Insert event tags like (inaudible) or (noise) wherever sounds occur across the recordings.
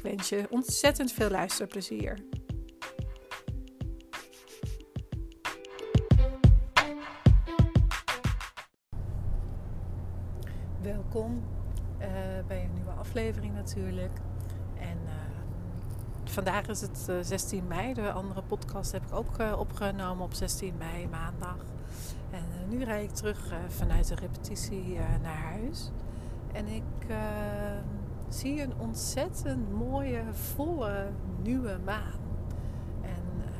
Ik wens je ontzettend veel luisterplezier. Welkom uh, bij een nieuwe aflevering natuurlijk. En uh, vandaag is het uh, 16 mei. De andere podcast heb ik ook opgenomen op 16 mei, maandag. En nu rijd ik terug vanuit de repetitie naar huis. En ik zie een ontzettend mooie, volle nieuwe maan. En uh,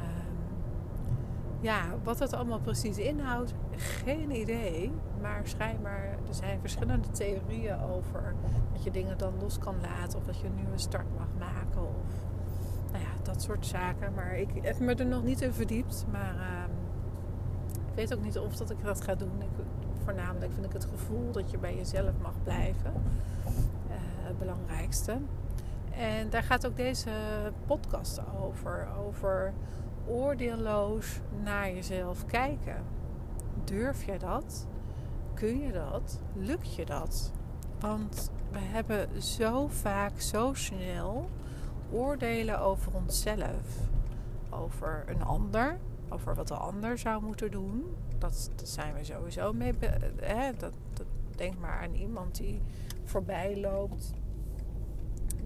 ja, wat het allemaal precies inhoudt, geen idee. Maar schijnbaar, er zijn verschillende theorieën over dat je dingen dan los kan laten. Of dat je een nieuwe start mag maken. Of nou ja, dat soort zaken. Maar ik heb me er nog niet in verdiept. Maar uh, ik weet ook niet of dat ik dat ga doen. Ik, voornamelijk vind ik het gevoel dat je bij jezelf mag blijven belangrijkste. En daar gaat ook deze podcast over. Over oordeelloos naar jezelf kijken. Durf je dat? Kun je dat? Lukt je dat? Want we hebben zo vaak, zo snel oordelen over onszelf. Over een ander. Over wat de ander zou moeten doen. Dat, zijn we sowieso mee. Hè? Dat, dat, denk maar aan iemand die voorbij loopt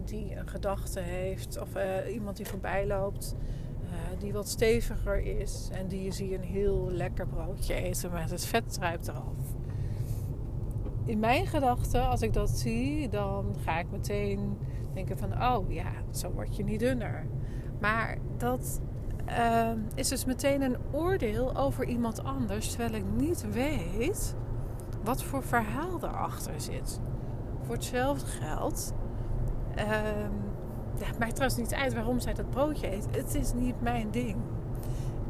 die een gedachte heeft, of uh, iemand die voorbij loopt, uh, die wat steviger is en die je een heel lekker broodje eten met het vet druipt eraf. In mijn gedachten, als ik dat zie, dan ga ik meteen denken van, oh ja, zo word je niet dunner. Maar dat uh, is dus meteen een oordeel over iemand anders, terwijl ik niet weet wat voor verhaal erachter zit. Voor hetzelfde geld Um, ja, het maakt trouwens niet uit waarom zij dat broodje eet. Het is niet mijn ding.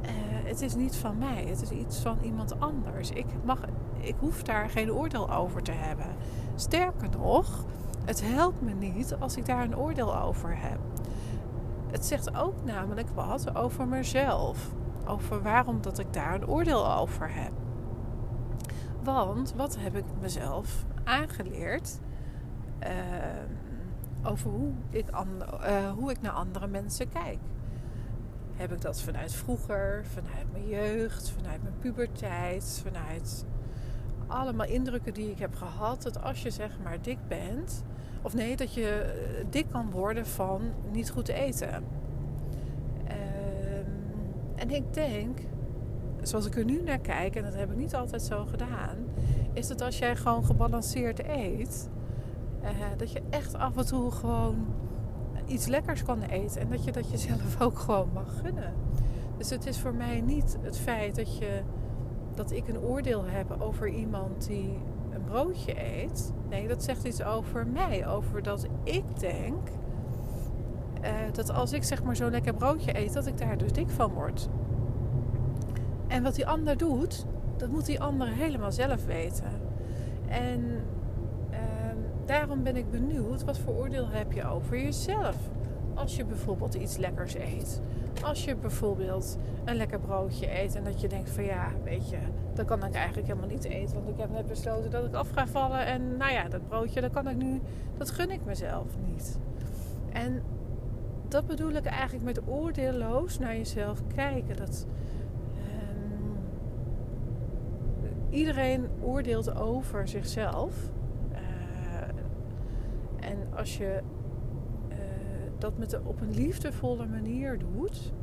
Uh, het is niet van mij. Het is iets van iemand anders. Ik, mag, ik hoef daar geen oordeel over te hebben. Sterker nog, het helpt me niet als ik daar een oordeel over heb. Het zegt ook namelijk wat over mezelf. Over waarom dat ik daar een oordeel over heb. Want wat heb ik mezelf aangeleerd? Uh, over hoe ik, uh, hoe ik naar andere mensen kijk. Heb ik dat vanuit vroeger, vanuit mijn jeugd, vanuit mijn puberteit, vanuit allemaal indrukken die ik heb gehad. Dat als je zeg maar dik bent, of nee, dat je eh, dik kan worden van niet goed eten. Ehm, en ik denk, zoals ik er nu naar kijk, en dat heb ik niet altijd zo gedaan, is dat als jij gewoon gebalanceerd eet, uh, dat je echt af en toe gewoon iets lekkers kan eten. En dat je dat jezelf (laughs) ook gewoon mag gunnen. Dus het is voor mij niet het feit dat, je, dat ik een oordeel heb over iemand die een broodje eet. Nee, dat zegt iets over mij. Over dat ik denk uh, dat als ik zeg maar zo'n lekker broodje eet, dat ik daar dus dik van word. En wat die ander doet, dat moet die ander helemaal zelf weten. En daarom ben ik benieuwd, wat voor oordeel heb je over jezelf? Als je bijvoorbeeld iets lekkers eet. Als je bijvoorbeeld een lekker broodje eet en dat je denkt van ja, weet je, dat kan ik eigenlijk helemaal niet eten. Want ik heb net besloten dat ik af ga vallen. En nou ja, dat broodje, dat kan ik nu, dat gun ik mezelf niet. En dat bedoel ik eigenlijk met oordeelloos naar jezelf kijken. Dat um, iedereen oordeelt over zichzelf. Als je uh, dat met de, op een liefdevolle manier doet,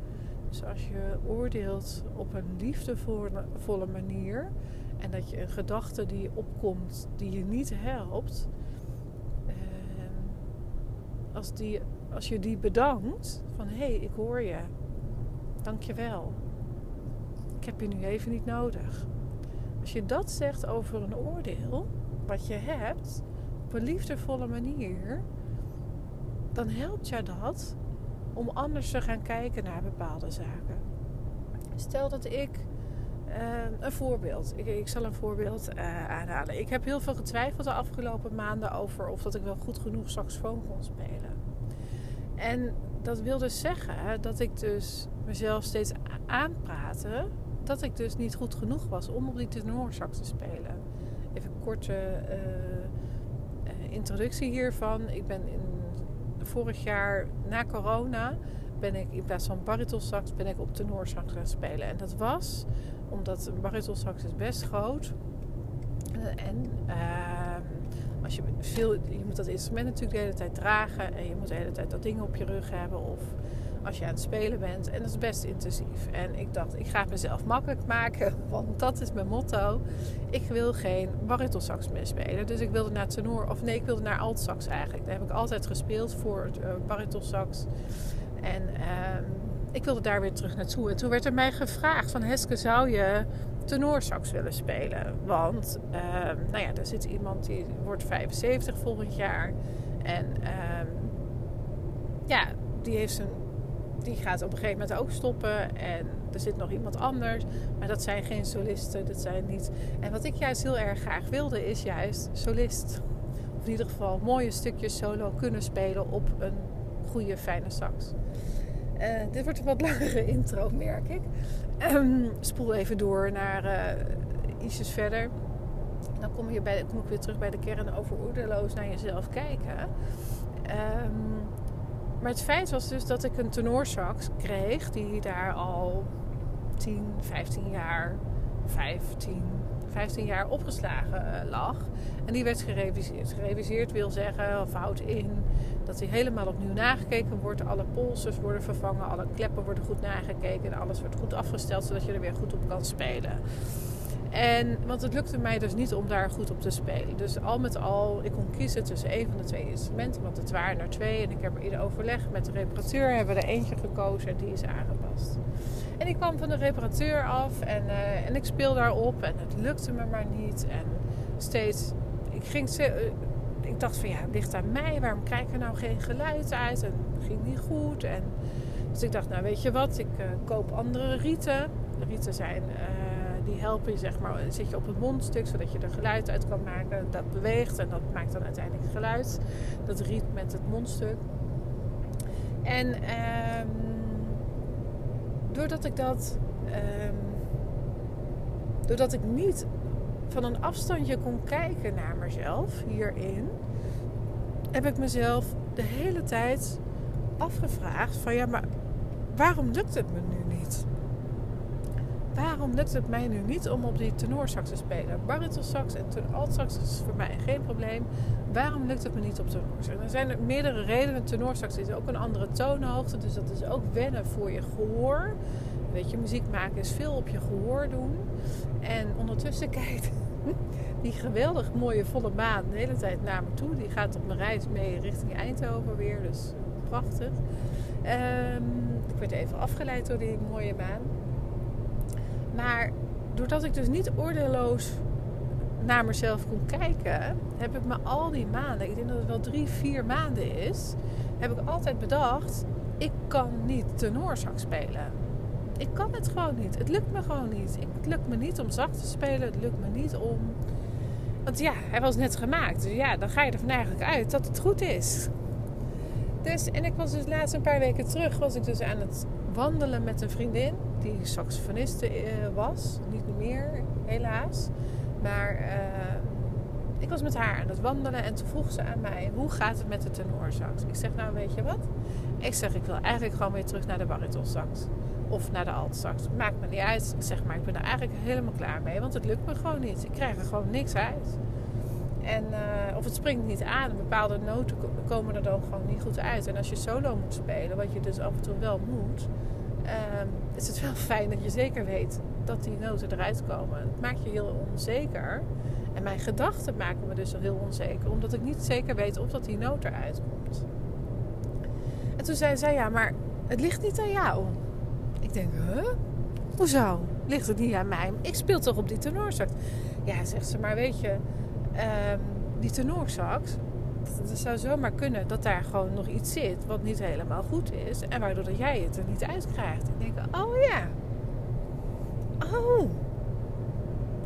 dus als je oordeelt op een liefdevolle manier en dat je een gedachte die opkomt die je niet helpt, uh, als, die, als je die bedankt van hé, hey, ik hoor je, dank je wel, ik heb je nu even niet nodig. Als je dat zegt over een oordeel wat je hebt, een liefdevolle manier, dan helpt je dat om anders te gaan kijken naar bepaalde zaken. Stel dat ik uh, een voorbeeld. Ik, zal een voorbeeld uh, aanhalen. Ik heb heel veel getwijfeld de afgelopen maanden over of dat ik wel goed genoeg saxofoon kon spelen. En dat wil dus zeggen dat ik dus mezelf steeds aanpraatte dat ik dus niet goed genoeg was om op die tenorsax te spelen. Even korte uh, introductie hiervan. Ik ben in, vorig jaar na corona ben ik in plaats van baritonsax ben ik op tenorsax gaan spelen. En dat was omdat baritonsax is best groot. En ehm, als je veel, je moet dat instrument natuurlijk de hele tijd dragen en je moet de hele tijd dat ding op je rug hebben of als je aan het spelen bent. En dat is best intensief. En ik dacht, ik ga het mezelf makkelijk maken, (laughs) want dat is mijn motto. Ik wil geen baritonsax meer spelen. Dus ik wilde naar tenor, of nee, ik wilde naar altsax eigenlijk. Daar heb ik altijd gespeeld voor uh. En uh, ik wilde daar weer terug naartoe. En toen werd er mij gevraagd van Heske, zou je tenorsax willen spelen? Want, uh, nou ja, er zit iemand die wordt 75 volgend jaar. En ehm, ja, die heeft zijn die gaat op een gegeven moment ook stoppen. En er zit nog iemand anders. Maar dat zijn geen solisten. Dat zijn niet. En wat ik juist heel erg graag wilde, is juist solist. Of in ieder geval mooie stukjes solo kunnen spelen op een goede, fijne sax. Uh, dit wordt een wat (laughs) langere intro, merk ik. Um, spoel even door naar uh, ietsjes verder. Dan kom, je bij, kom ik weer terug bij de kern over oordeloos naar jezelf kijken. Um, maar het feit was dus dat ik een tenorsax kreeg die daar al 10, 15 jaar, 15, 15 jaar opgeslagen eh, lag. En die werd gereviseerd. Gereviseerd wil zeggen, of houdt in dat hij helemaal opnieuw nagekeken wordt. Alle polsers worden vervangen, alle kleppen worden goed nagekeken en alles wordt goed afgesteld zodat je er weer goed op kan spelen. En, want het lukte mij dus niet om daar goed op te spelen. Dus al met al, ik kon kiezen tussen een van de twee instrumenten. Want het waren er twee. En ik heb er in overleg met de reparateur hebben we er eentje gekozen en die is aangepast. En ik kwam van de reparateur af en, uh, en ik speel daarop. En het lukte me maar niet. En steeds, ik ging... Uh, ik dacht van ja, ligt aan mij. Waarom krijg ik er nou geen geluid uit? En het ging niet goed. En, dus ik dacht, nou weet je wat, ik uh, koop andere rieten. De rieten zijn die helpen je, zeg maar, zit je op het mondstuk zodat je er geluid uit kan maken. Dat beweegt en dat maakt dan uiteindelijk geluid. Dat riet met het mondstuk. En um, doordat ik dat, um, doordat ik niet van een afstandje kon kijken naar mezelf hierin, heb ik mezelf de hele tijd afgevraagd van ja, maar waarom lukt het me nu? Waarom lukt het mij nu niet om op die tenorsax te spelen? Baritonsax en altsax is voor mij geen probleem. Waarom lukt het me niet op tenorsax? Er zijn er meerdere redenen. Tenorsax is ook een andere toonhoogte, dus dat is ook wennen voor je gehoor. Weet je, muziek maken is veel op je gehoor doen. En ondertussen (laughs) kijkt die geweldig mooie volle maan de hele tijd naar me toe. Die gaat op mijn reis mee richting Eindhoven weer, dus prachtig. Um, ik werd even afgeleid door die mooie maan. Maar doordat ik dus niet oordeelloos naar mezelf kon kijken, heb ik me al die maanden, ik denk dat het wel drie, vier maanden is, heb ik altijd bedacht: ik kan niet tenorsax spelen. Ik kan het gewoon niet. Het lukt me gewoon niet. Het lukt me niet om zacht te spelen. Het lukt me niet om. Want ja, hij was net gemaakt. Dus ja, dan ga je ervan eigenlijk uit dat het goed is. Dus, en ik was dus laatst een paar weken terug, was ik dus aan het wandelen met een vriendin die saxofoniste uh, was. Niet meer, helaas. Maar uh, ik was met haar aan het wandelen en toen vroeg ze aan mij: hoe gaat het met de tenorsax? Ik zeg: Nou, weet je wat? Ik zeg: Ik wil eigenlijk gewoon weer terug naar de baritonsax. Of naar de altsax. Maakt me niet uit. Ik zeg maar: Ik ben er eigenlijk helemaal klaar mee, want het lukt me gewoon niet. Ik krijg er gewoon niks uit. En, uh, of het springt niet aan. Bepaalde noten komen er dan gewoon niet goed uit. En als je solo moet spelen, wat je dus af en toe wel moet, uh, is het wel (laughs) fijn dat je zeker weet dat die noten eruit komen. Het maakt je heel onzeker. En mijn gedachten maken me dus heel onzeker, omdat ik niet zeker weet of dat die noot eruit komt. En toen zei zij, ja, maar het ligt niet aan jou. Ik denk, huh? Hoezo? Ligt het niet aan mij? Ik speel toch op die tenorsax? Ja, zegt ze, maar weet je, um, die tenorsax, het zou zomaar kunnen dat daar gewoon nog iets zit wat niet helemaal goed is. En waardoor dat jij het er niet uit krijgt. Ik denk, oh ja. Oh.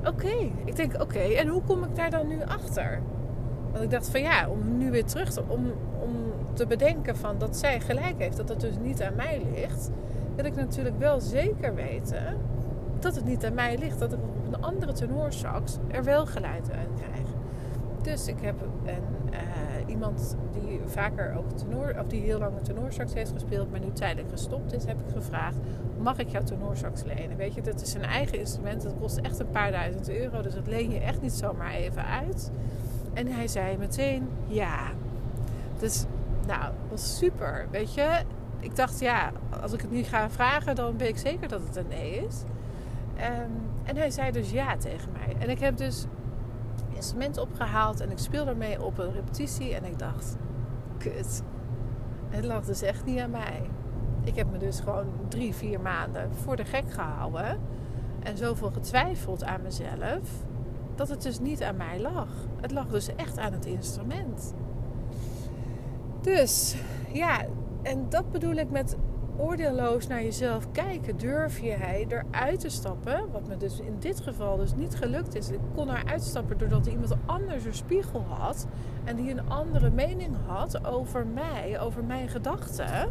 Oké. Ik denk, oké. En hoe kom ik daar dan nu achter? Want ik dacht van ja, om nu weer terug te, om, om te bedenken van dat zij gelijk heeft. Dat het dus niet aan mij ligt. Wil ik natuurlijk wel zeker weten dat het niet aan mij ligt. Dat ik op een andere tenorsax er wel geluid uit krijg. Dus ik heb een, uh, iemand die vaker ook tenor, of die heel lang een tenorsax heeft gespeeld, maar nu tijdelijk gestopt is, heb ik gevraagd: mag ik jouw tenorsax lenen? Weet je, dat is een eigen instrument, dat kost echt een paar duizend euro, dus dat leen je echt niet zomaar even uit. En hij zei meteen ja. Dus nou, was super. Weet je, ik dacht ja, als ik het niet ga vragen, dan weet ik zeker dat het een nee is. Um, en hij zei dus ja tegen mij. En ik heb dus instrument opgehaald en ik speelde ermee op een repetitie. En ik dacht, kut. Het lag dus echt niet aan mij. Ik heb me dus gewoon drie, vier maanden voor de gek gehouden. En zoveel getwijfeld aan mezelf. Dat het dus niet aan mij lag. Het lag dus echt aan het instrument. Dus ja, en dat bedoel ik met oordeelloos naar jezelf kijken. Durf je hij eruit te stappen? Wat me dus in dit geval dus niet gelukt is. Ik kon eruit stappen doordat iemand anders een spiegel had. En die een andere mening had over mij, over mijn gedachten.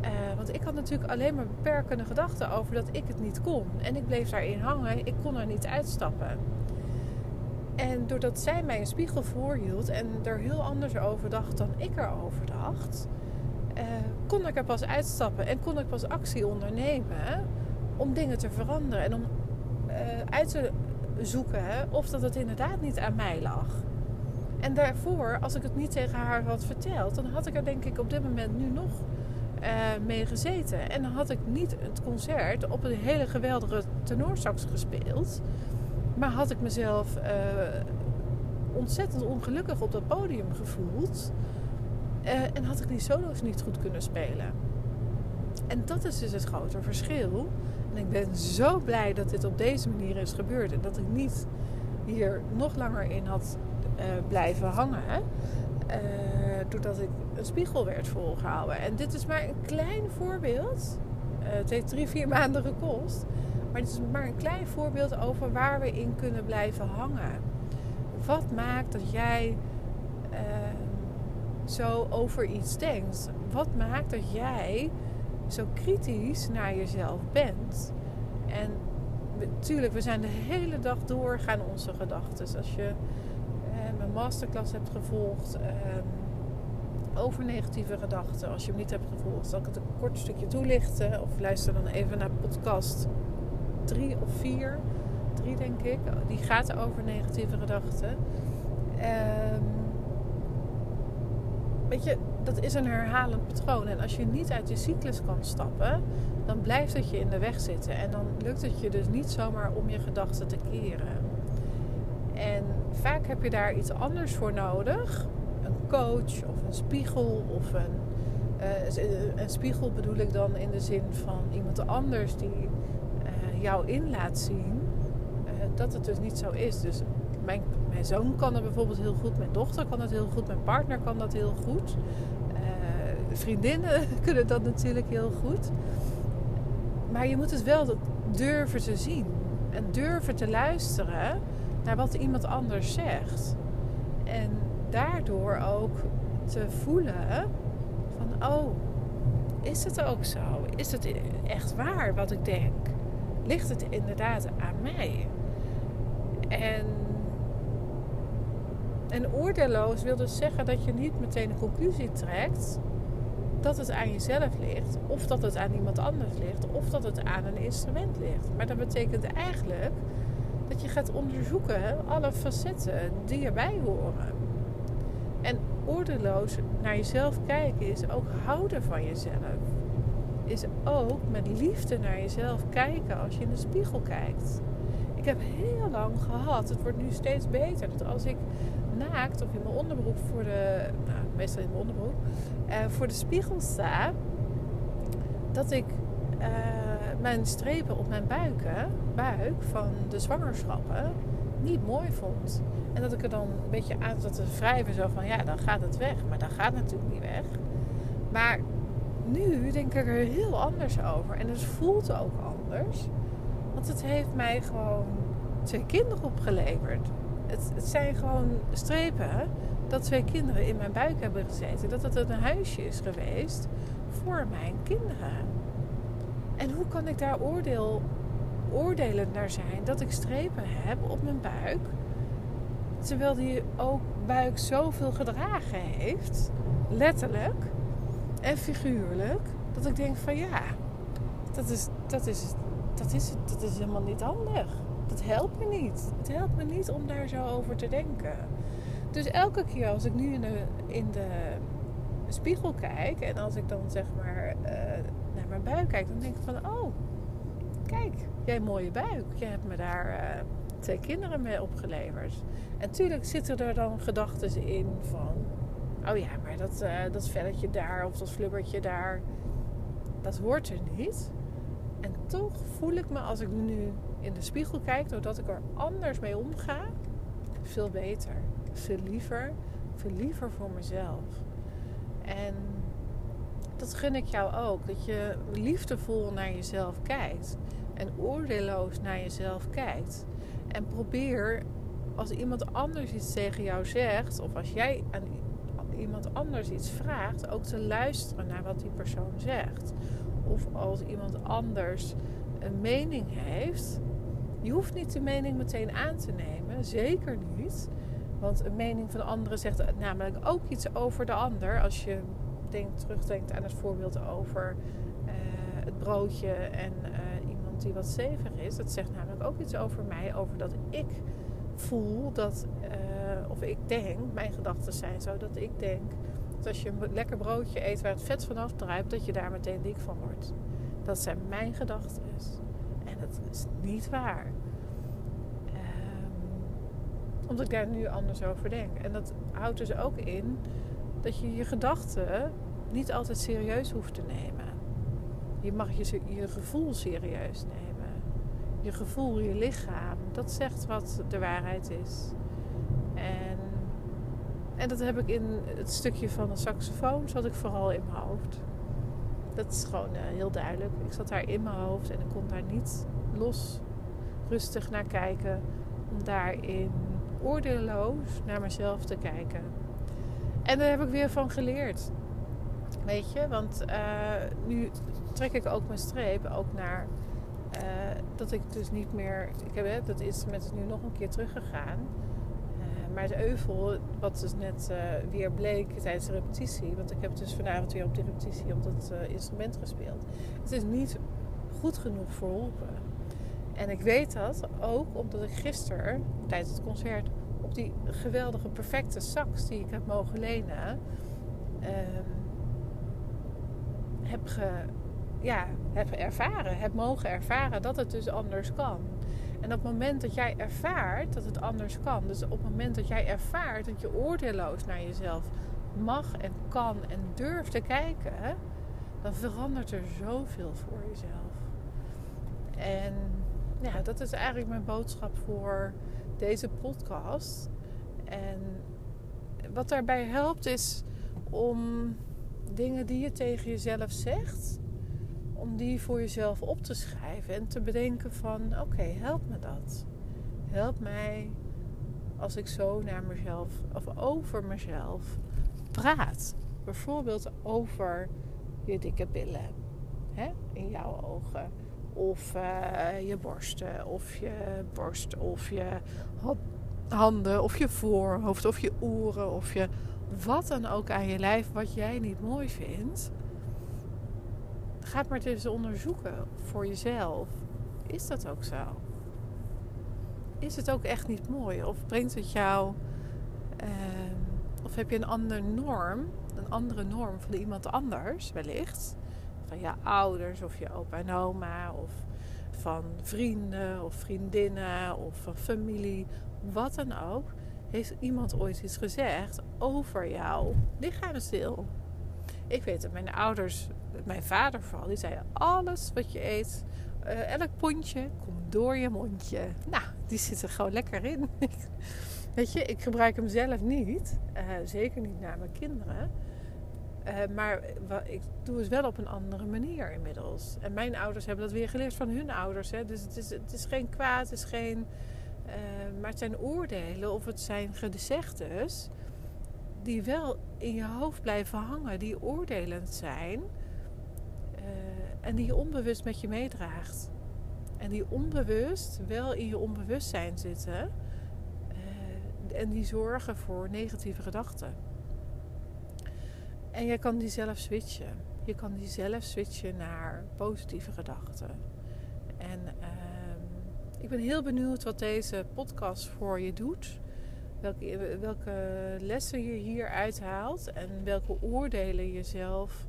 Uh, want ik had natuurlijk alleen maar beperkende gedachten over dat ik het niet kon. En ik bleef daarin hangen. Ik kon er niet uitstappen. En doordat zij mij een spiegel voorhield en er heel anders over dacht dan ik erover dacht, uh, kon ik er pas uitstappen en kon ik pas actie ondernemen om dingen te veranderen en om uh, uit te zoeken of dat het inderdaad niet aan mij lag. En daarvoor, als ik het niet tegen haar had verteld, dan had ik er denk ik op dit moment nu nog uh, mee gezeten. En dan had ik niet het concert op een hele geweldige tenorsax gespeeld. Maar had ik mezelf uh, ontzettend ongelukkig op dat podium gevoeld. Uh, en had ik die solo's niet goed kunnen spelen. En dat is dus het grote verschil. En ik ben zo blij dat dit op deze manier is gebeurd. En dat ik niet hier nog langer in had uh, blijven hangen. Uh, doordat ik een spiegel werd volgehouden. En dit is maar een klein voorbeeld. het heeft drie, vier maanden gekost. Maar het is maar een klein voorbeeld over waar we in kunnen blijven hangen. Wat maakt dat jij zo over iets denkt? Wat maakt dat jij zo kritisch naar jezelf bent? En natuurlijk, we zijn de hele dag door gaan onze gedachten. Als je eh, mijn masterclass hebt gevolgd eh, over negatieve gedachten, als je hem niet hebt gevolgd, zal ik het een kort stukje toelichten. Of luister dan even naar podcast 3 of 4. 3 denk ik. Die gaat over negatieve gedachten. Ehm weet je, dat is een herhalend patroon. En als je niet uit je cyclus kan stappen, dan blijft het je in de weg zitten. En dan lukt het je dus niet zomaar om je gedachten te keren. En vaak heb je daar iets anders voor nodig. Een coach of een spiegel of een... Uh, een spiegel bedoel ik dan in de zin van iemand anders die uh, jou in laat zien uh, dat het dus niet zo is. Dus mijn mijn zoon kan het bijvoorbeeld heel goed, mijn dochter kan het heel goed, mijn partner kan dat heel goed. Uh, vriendinnen (laughs) kunnen dat natuurlijk heel goed. Maar je moet het wel durven te zien en durven te luisteren naar wat iemand anders zegt. En daardoor ook te voelen van, oh, is het ook zo? Is het echt waar wat ik denk? Ligt het inderdaad aan mij? En en oordeelloos wil dus zeggen dat je niet meteen een conclusie trekt dat het aan jezelf ligt, of dat het aan iemand anders ligt, of dat het aan een instrument ligt. Maar dat betekent eigenlijk dat je gaat onderzoeken alle facetten die erbij horen. En oordeelloos naar jezelf kijken is ook houden van jezelf. Is ook met liefde naar jezelf kijken als je in de spiegel kijkt. Ik heb heel lang gehad, het wordt nu steeds beter, dat als ik naakt of in mijn onderbroek voor de, nou, meestal in mijn onderbroek, uh, voor de spiegel sta, dat ik uh, mijn strepen op mijn buiken, buik van de zwangerschappen, niet mooi vond. En dat ik er dan een beetje aan zat te wrijven. Zo van, ja, dan gaat het weg. Maar dat gaat natuurlijk niet weg. Maar nu denk ik er heel anders over. En het voelt ook anders. Want het heeft mij gewoon twee kinderen opgeleverd. Het, zijn gewoon strepen dat twee kinderen in mijn buik hebben gezeten. Dat het een huisje is geweest voor mijn kinderen. En hoe kan ik daar oordeel, oordelend naar zijn dat ik strepen heb op mijn buik? Terwijl die ook buik zoveel gedragen heeft, letterlijk en figuurlijk, dat ik denk van ja, dat is, dat is, dat is, dat is helemaal niet handig. Dat helpt me niet. Het helpt me niet om daar zo over te denken. Dus elke keer als ik nu in de, in de spiegel kijk en als ik dan zeg maar uh, naar mijn buik kijk, dan denk ik van oh, kijk, jij mooie buik. Je hebt me daar uh, twee kinderen mee opgeleverd. En tuurlijk zitten er dan gedachten in van oh ja, maar dat, uh, dat velletje daar of dat flubbertje daar, dat hoort er niet. En toch voel ik me als ik nu in de spiegel kijk, doordat ik er anders mee omga, veel beter. Veel liever, veel liever voor mezelf. En dat gun ik jou ook. Dat je liefdevol naar jezelf kijkt. En oordeelloos naar jezelf kijkt. En probeer als iemand anders iets tegen jou zegt, of als jij aan iemand anders iets vraagt, ook te luisteren naar wat die persoon zegt. Of als iemand anders een mening heeft, je hoeft niet de mening meteen aan te nemen, zeker niet. Want een mening van de andere zegt namelijk ook iets over de ander. Als je denkt, terugdenkt aan het voorbeeld over uh, het broodje en uh, iemand die wat stevig is. Dat zegt namelijk ook iets over mij, over dat ik voel dat, uh, of ik denk, mijn gedachten zijn zo, dat ik denk dat als je een lekker broodje eet waar het vet vanaf druipt, dat je daar meteen dik van wordt. Dat zijn mijn gedachten. En dat is niet waar. Omdat ik daar nu anders over denk. En dat houdt dus ook in dat je je gedachten niet altijd serieus hoeft te nemen. Je mag je, je gevoel serieus nemen. Je gevoel, je lichaam, dat zegt wat de waarheid is. En, en dat heb ik in het stukje van de saxofoon, zat ik vooral in mijn hoofd. Dat is gewoon uh, heel duidelijk. Ik zat daar in mijn hoofd en ik kon daar niet los rustig naar kijken. Om daarin oordeelloos naar mezelf te kijken. En daar heb ik weer van geleerd. Weet je, want uh, nu trek ik ook mijn streep ook naar uh, dat ik dus niet meer. Ik heb, dat instrument is nu nog een keer teruggegaan. Uh, maar het euvel, wat dus net weer bleek tijdens de repetitie. Want ik heb dus vanavond weer op de repetitie op dat instrument gespeeld. Het is niet goed genoeg verholpen. En ik weet dat ook omdat ik gisteren tijdens het concert op die geweldige, perfecte sax die ik heb mogen lenen, um, heb, ja, heb ervaren, heb mogen ervaren dat het dus anders kan. En op het moment dat jij ervaart dat het anders kan, dus op het moment dat jij ervaart dat je oordeelloos naar jezelf mag en kan en durft te kijken, dan verandert er zoveel voor jezelf. En ja, dat is eigenlijk mijn boodschap voor deze podcast. En wat daarbij helpt is om dingen die je tegen jezelf zegt, om die voor jezelf op te schrijven en te bedenken van oké, help me dat. Help mij als ik zo naar mezelf of over mezelf praat. Bijvoorbeeld over je dikke billen hè, in jouw ogen of uh, je borsten, of je borst, of je handen, of je voorhoofd, of je oren, of je wat dan ook aan je lijf wat jij niet mooi vindt. Ga het maar eens onderzoeken voor jezelf. Is dat ook zo? Is het ook echt niet mooi? Of brengt het jou. Uh, of heb je een andere norm, een andere norm van iemand anders wellicht? Van je ouders of je opa en oma of van vrienden of vriendinnen of van familie, wat dan ook, heeft iemand ooit iets gezegd over jouw lichaamsdeel. Ik weet dat mijn ouders, mijn vader vooral, die zei alles wat je eet uh, elk pondje komt door je mondje. Nou, die zit er gewoon lekker in. (laughs) Weet je, ik gebruik hem zelf niet. Uh, zeker niet naar mijn kinderen. Uh, maar ik doe het wel op een andere manier inmiddels. En mijn ouders hebben dat weer geleerd van hun ouders. Hè? Dus het is, het is geen kwaad, het is geen. Uh, maar het zijn oordelen of het zijn gezegdes die wel in je hoofd blijven hangen, die oordelend zijn uh, en die je onbewust met je meedraagt. En die onbewust wel in je onbewustzijn zitten en die zorgen voor negatieve gedachten. En je kan die zelf switchen. Je kan die zelf switchen naar positieve gedachten. En uh, ik ben heel benieuwd wat deze podcast voor je doet. Welke, welke lessen je hier uithaalt en welke oordelen je zelf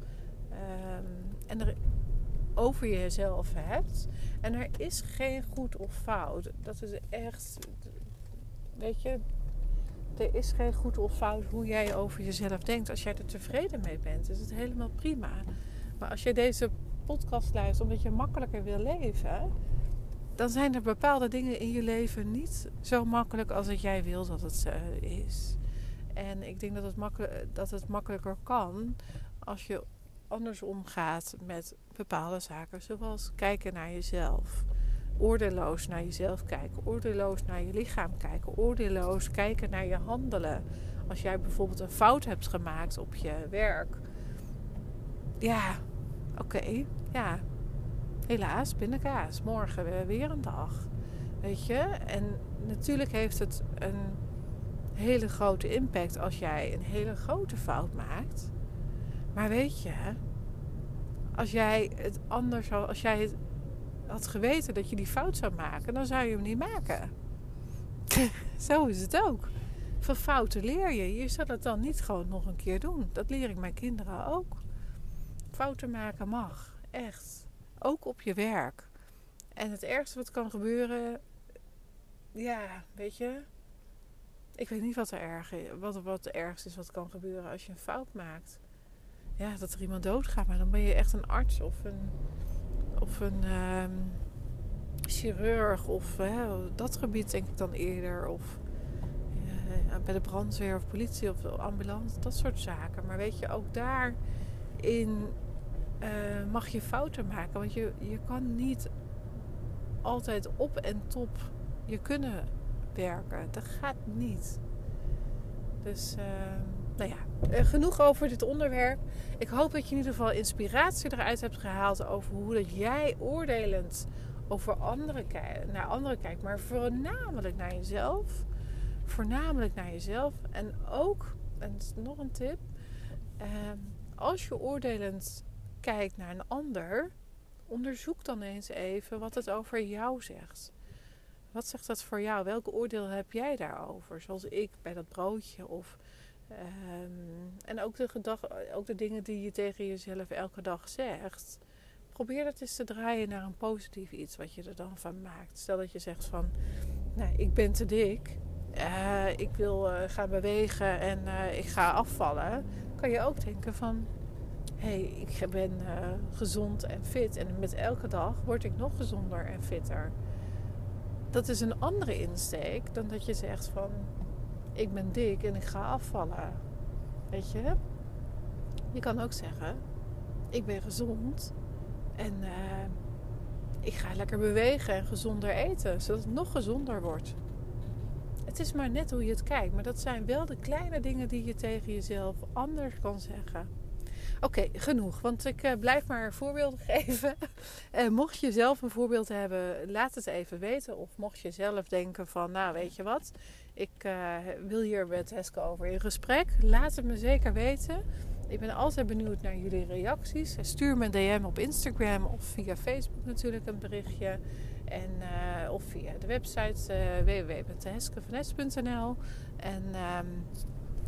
um, en er over jezelf hebt. En er is geen goed of fout. Dat is echt, weet je, er is geen goed of fout hoe jij over jezelf denkt. Als jij er tevreden mee bent, is het helemaal prima. Maar als je deze podcast luistert omdat je makkelijker wil leven, dan zijn er bepaalde dingen in je leven niet zo makkelijk als dat jij wil dat het is. En ik denk dat het, makkelijk, dat het makkelijker kan als je anders omgaat met bepaalde zaken, zoals kijken naar jezelf oordeelloos naar jezelf kijken, oordeelloos naar je lichaam kijken, oordeelloos kijken naar je handelen. Als jij bijvoorbeeld een fout hebt gemaakt op je werk. Ja, oké, ja. Helaas, binnenkaas. Morgen weer een dag. Weet je? En natuurlijk heeft het een hele grote impact als jij een hele grote fout maakt. Maar weet je, als jij het anders, als jij het had geweten dat je die fout zou maken, dan zou je hem niet maken. (laughs) Zo is het ook. Van fouten leer je. Je zal het dan niet gewoon nog een keer doen. Dat leer ik mijn kinderen ook. Fouten maken mag. Echt. Ook op je werk. En het ergste wat kan gebeuren. Ja, weet je. Ik weet niet wat er erg is. Wat, wat het ergste is wat kan gebeuren als je een fout maakt. Ja, dat er iemand doodgaat. Maar dan ben je echt een arts of een of een uh, chirurg of dat gebied denk ik dan eerder. Of uh, bij de brandweer of politie of ambulance, dat soort zaken. Maar weet je, ook daarin uh, mag je fouten maken. Want je, je kan niet altijd op en top je kunnen werken. Dat gaat niet. Dus... Uh, nou ja, eh, genoeg over dit onderwerp. Ik hoop dat je in ieder geval inspiratie eruit hebt gehaald over hoe dat jij oordelend over anderen naar anderen kijkt, maar voornamelijk naar jezelf. Voornamelijk naar jezelf. En ook, en nog een tip, ehm, als je oordelend kijkt naar een ander, onderzoek dan eens even wat het over jou zegt. Wat zegt dat voor jou? Welke oordeel heb jij daarover? Zoals ik bij dat broodje of Um, en ook de, gedag, ook de dingen die je tegen jezelf elke dag zegt. Probeer dat eens te draaien naar een positief iets wat je er dan van maakt. Stel dat je zegt van, nou, ik ben te dik. Uh, ik wil uh, gaan bewegen en uh, ik ga afvallen. Kan je ook denken van, hé, hey, ik ben gezond en fit. En met elke dag word ik nog gezonder en fitter. Dat is een andere insteek dan dat je zegt van ik ben dik en ik ga afvallen. Weet je? Je kan ook zeggen, ik ben gezond en uh, ik ga lekker bewegen en gezonder eten, zodat het nog gezonder wordt. Het is maar net hoe je het kijkt, maar dat zijn wel de kleine dingen die je tegen jezelf anders kan zeggen. Oké, genoeg. Want ik uh, blijf maar voorbeelden (laughs) geven. Uh, mocht je zelf een voorbeeld hebben, laat het even weten. Of mocht je zelf denken van, nou weet je wat, ik uh, wil hier met Heske over in gesprek. Laat het me zeker weten. Ik ben altijd benieuwd naar jullie reacties. Stuur me een DM op Instagram of via Facebook natuurlijk een berichtje. En, of via de website www.heskevanes.nl En ehm,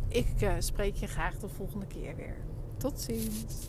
ik spreek je graag de volgende keer weer. Tot ziens.